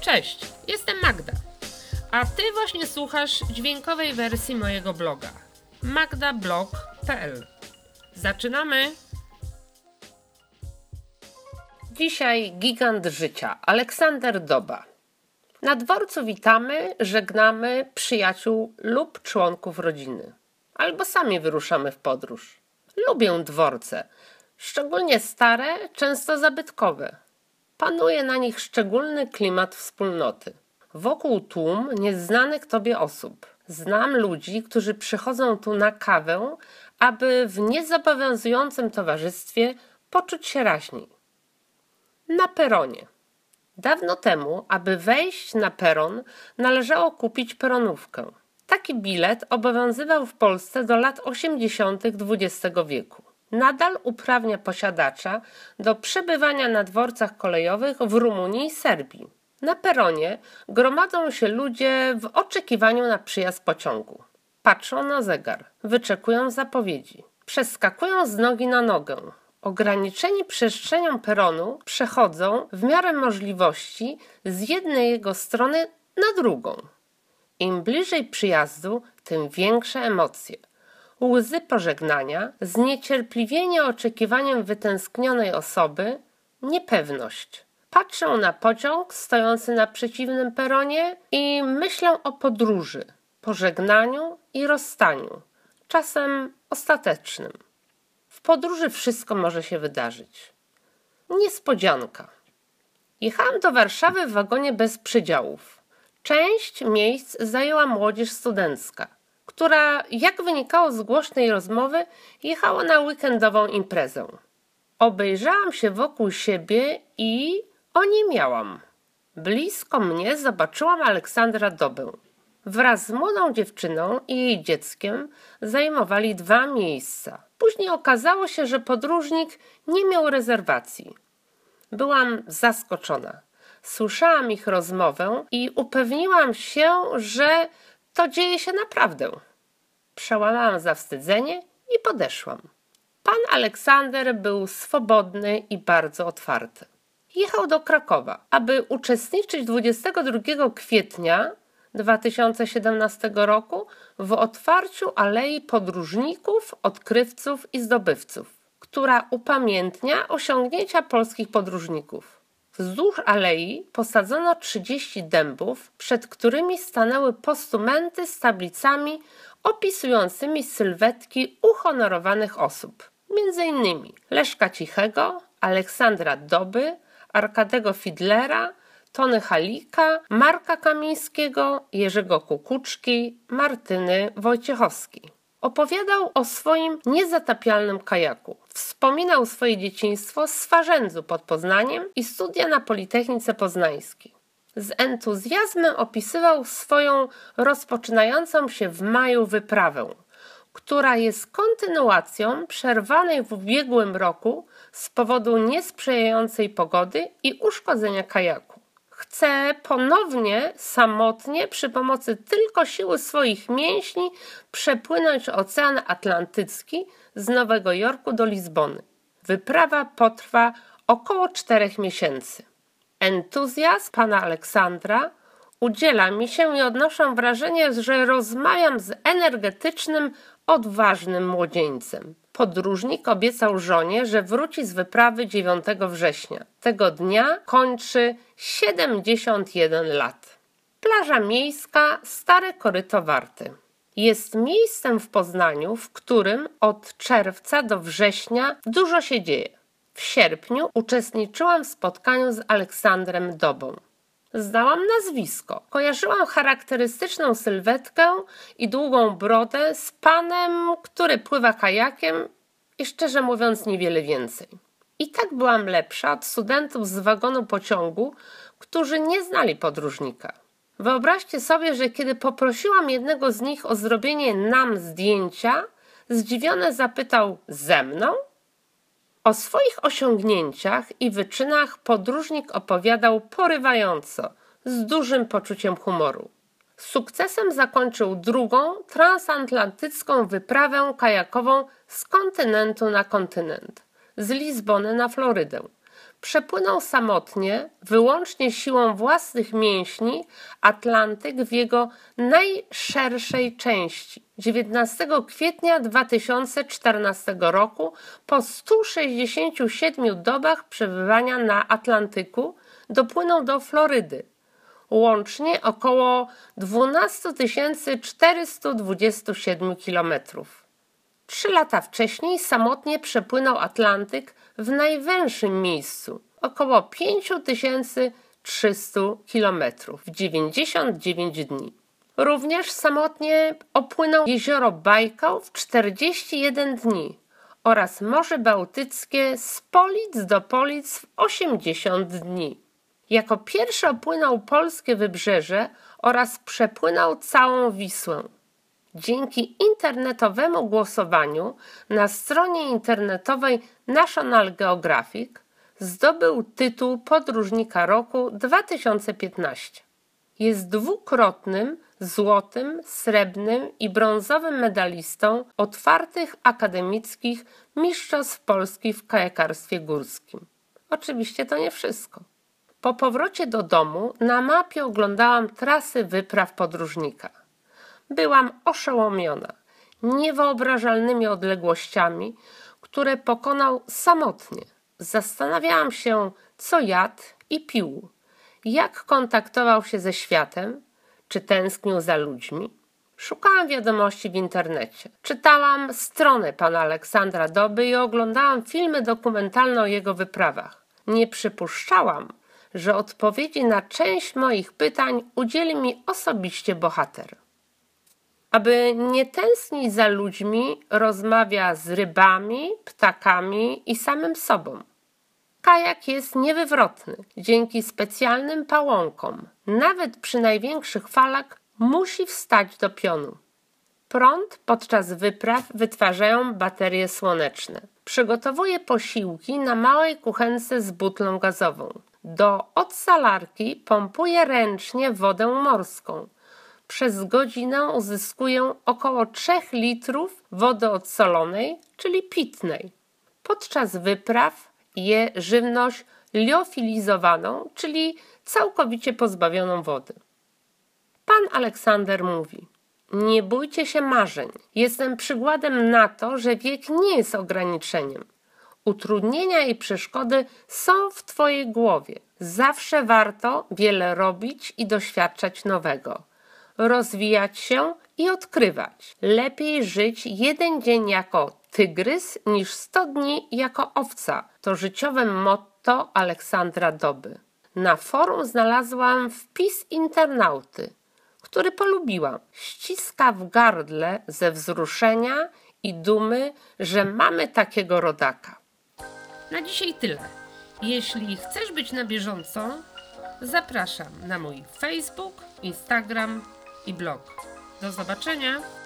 Cześć, jestem Magda. A ty właśnie słuchasz dźwiękowej wersji mojego bloga magdablog.pl. Zaczynamy! Dzisiaj gigant życia Aleksander Doba. Na dworcu witamy, żegnamy przyjaciół lub członków rodziny. Albo sami wyruszamy w podróż. Lubię dworce, szczególnie stare, często zabytkowe. Panuje na nich szczególny klimat wspólnoty. Wokół tłum nieznanych tobie osób. Znam ludzi, którzy przychodzą tu na kawę, aby w niezobowiązującym towarzystwie poczuć się raźniej. Na peronie. Dawno temu, aby wejść na peron, należało kupić peronówkę. Taki bilet obowiązywał w Polsce do lat 80. XX wieku. Nadal uprawnia posiadacza do przebywania na dworcach kolejowych w Rumunii i Serbii. Na peronie gromadzą się ludzie w oczekiwaniu na przyjazd pociągu. Patrzą na zegar, wyczekują zapowiedzi, przeskakują z nogi na nogę. Ograniczeni przestrzenią peronu przechodzą w miarę możliwości z jednej jego strony na drugą. Im bliżej przyjazdu, tym większe emocje. Łzy pożegnania, zniecierpliwienie oczekiwaniem wytęsknionej osoby, niepewność. Patrzę na pociąg stojący na przeciwnym peronie i myślę o podróży, pożegnaniu i rozstaniu, czasem ostatecznym. W podróży wszystko może się wydarzyć. Niespodzianka. Jechałam do Warszawy w wagonie bez przedziałów. Część miejsc zajęła młodzież studencka, która, jak wynikało z głośnej rozmowy, jechała na weekendową imprezę. Obejrzałam się wokół siebie i o nie miałam. Blisko mnie zobaczyłam Aleksandra Dobę. Wraz z młodą dziewczyną i jej dzieckiem zajmowali dwa miejsca. Później okazało się, że podróżnik nie miał rezerwacji. Byłam zaskoczona. Słyszałam ich rozmowę i upewniłam się, że to dzieje się naprawdę. Przełamałam zawstydzenie i podeszłam. Pan Aleksander był swobodny i bardzo otwarty. Jechał do Krakowa, aby uczestniczyć 22 kwietnia 2017 roku w otwarciu Alei Podróżników, Odkrywców i Zdobywców, która upamiętnia osiągnięcia polskich podróżników. Wzdłuż alei posadzono 30 dębów, przed którymi stanęły postumenty z tablicami opisującymi sylwetki uhonorowanych osób, m.in. Leszka Cichego, Aleksandra Doby, Arkadego Fidlera, Tony Halika, Marka Kamińskiego, Jerzego Kukuczki, Martyny Wojciechowskiej. Opowiadał o swoim niezatapialnym kajaku. Wspominał swoje dzieciństwo z Swarzędzu pod Poznaniem i studia na Politechnice Poznańskiej. Z entuzjazmem opisywał swoją rozpoczynającą się w maju wyprawę, która jest kontynuacją przerwanej w ubiegłym roku z powodu niesprzyjającej pogody i uszkodzenia kajaku. Chce ponownie, samotnie, przy pomocy tylko siły swoich mięśni, przepłynąć Ocean Atlantycki z Nowego Jorku do Lizbony. Wyprawa potrwa około czterech miesięcy. Entuzjazm pana Aleksandra udziela mi się i odnoszę wrażenie, że rozmawiam z energetycznym, odważnym młodzieńcem. Podróżnik obiecał żonie, że wróci z wyprawy 9 września. Tego dnia kończy 71 lat. Plaża miejska Stare Koryto Warty. Jest miejscem w Poznaniu, w którym od czerwca do września dużo się dzieje. W sierpniu uczestniczyłam w spotkaniu z Aleksandrem Dobą. Znałam nazwisko. Kojarzyłam charakterystyczną sylwetkę i długą brodę z panem, który pływa kajakiem i szczerze mówiąc niewiele więcej. I tak byłam lepsza od studentów z wagonu pociągu, którzy nie znali podróżnika. Wyobraźcie sobie, że kiedy poprosiłam jednego z nich o zrobienie nam zdjęcia, zdziwiony zapytał ze mną? O swoich osiągnięciach i wyczynach podróżnik opowiadał porywająco, z dużym poczuciem humoru. Sukcesem zakończył drugą transatlantycką wyprawę kajakową z kontynentu na kontynent, z Lizbony na Florydę. Przepłynął samotnie, wyłącznie siłą własnych mięśni, Atlantyk w jego najszerszej części. 19 kwietnia 2014 roku, po 167 dobach przebywania na Atlantyku, dopłynął do Florydy. Łącznie około 12 427 kilometrów. Trzy lata wcześniej samotnie przepłynął Atlantyk w najwęższym miejscu około 5300 km w 99 dni. Również samotnie opłynął jezioro Bajkał w 41 dni oraz Morze Bałtyckie z Polic do Polic w 80 dni. Jako pierwszy opłynął polskie wybrzeże oraz przepłynął całą Wisłę. Dzięki internetowemu głosowaniu na stronie internetowej National Geographic zdobył tytuł Podróżnika Roku 2015. Jest dwukrotnym złotym, srebrnym i brązowym medalistą otwartych akademickich Mistrzostw Polski w kajakarstwie górskim. Oczywiście to nie wszystko. Po powrocie do domu na mapie oglądałam trasy wypraw podróżnika. Byłam oszołomiona niewyobrażalnymi odległościami, które pokonał samotnie. Zastanawiałam się, co jadł i pił, jak kontaktował się ze światem, czy tęsknił za ludźmi. Szukałam wiadomości w internecie. Czytałam stronę pana Aleksandra Doby i oglądałam filmy dokumentalne o jego wyprawach. Nie przypuszczałam, że odpowiedzi na część moich pytań udzieli mi osobiście bohater. Aby nie tęsknić za ludźmi, rozmawia z rybami, ptakami i samym sobą. Kajak jest niewywrotny. Dzięki specjalnym pałąkom, nawet przy największych falach, musi wstać do pionu. Prąd podczas wypraw wytwarzają baterie słoneczne. Przygotowuje posiłki na małej kuchence z butlą gazową. Do odsalarki pompuje ręcznie wodę morską. Przez godzinę uzyskuję około 3 litrów wody odsolonej, czyli pitnej. Podczas wypraw je żywność liofilizowaną, czyli całkowicie pozbawioną wody. Pan Aleksander mówi: Nie bójcie się marzeń. Jestem przykładem na to, że wiek nie jest ograniczeniem. Utrudnienia i przeszkody są w Twojej głowie. Zawsze warto wiele robić i doświadczać nowego, rozwijać się i odkrywać. Lepiej żyć jeden dzień jako tygrys niż 100 dni jako owca. To życiowe motto Aleksandra Doby. Na forum znalazłam wpis internauty, który polubiłam. Ściska w gardle ze wzruszenia i dumy, że mamy takiego rodaka. Na dzisiaj tyle. Jeśli chcesz być na bieżąco, zapraszam na mój Facebook, Instagram i blog. Do zobaczenia!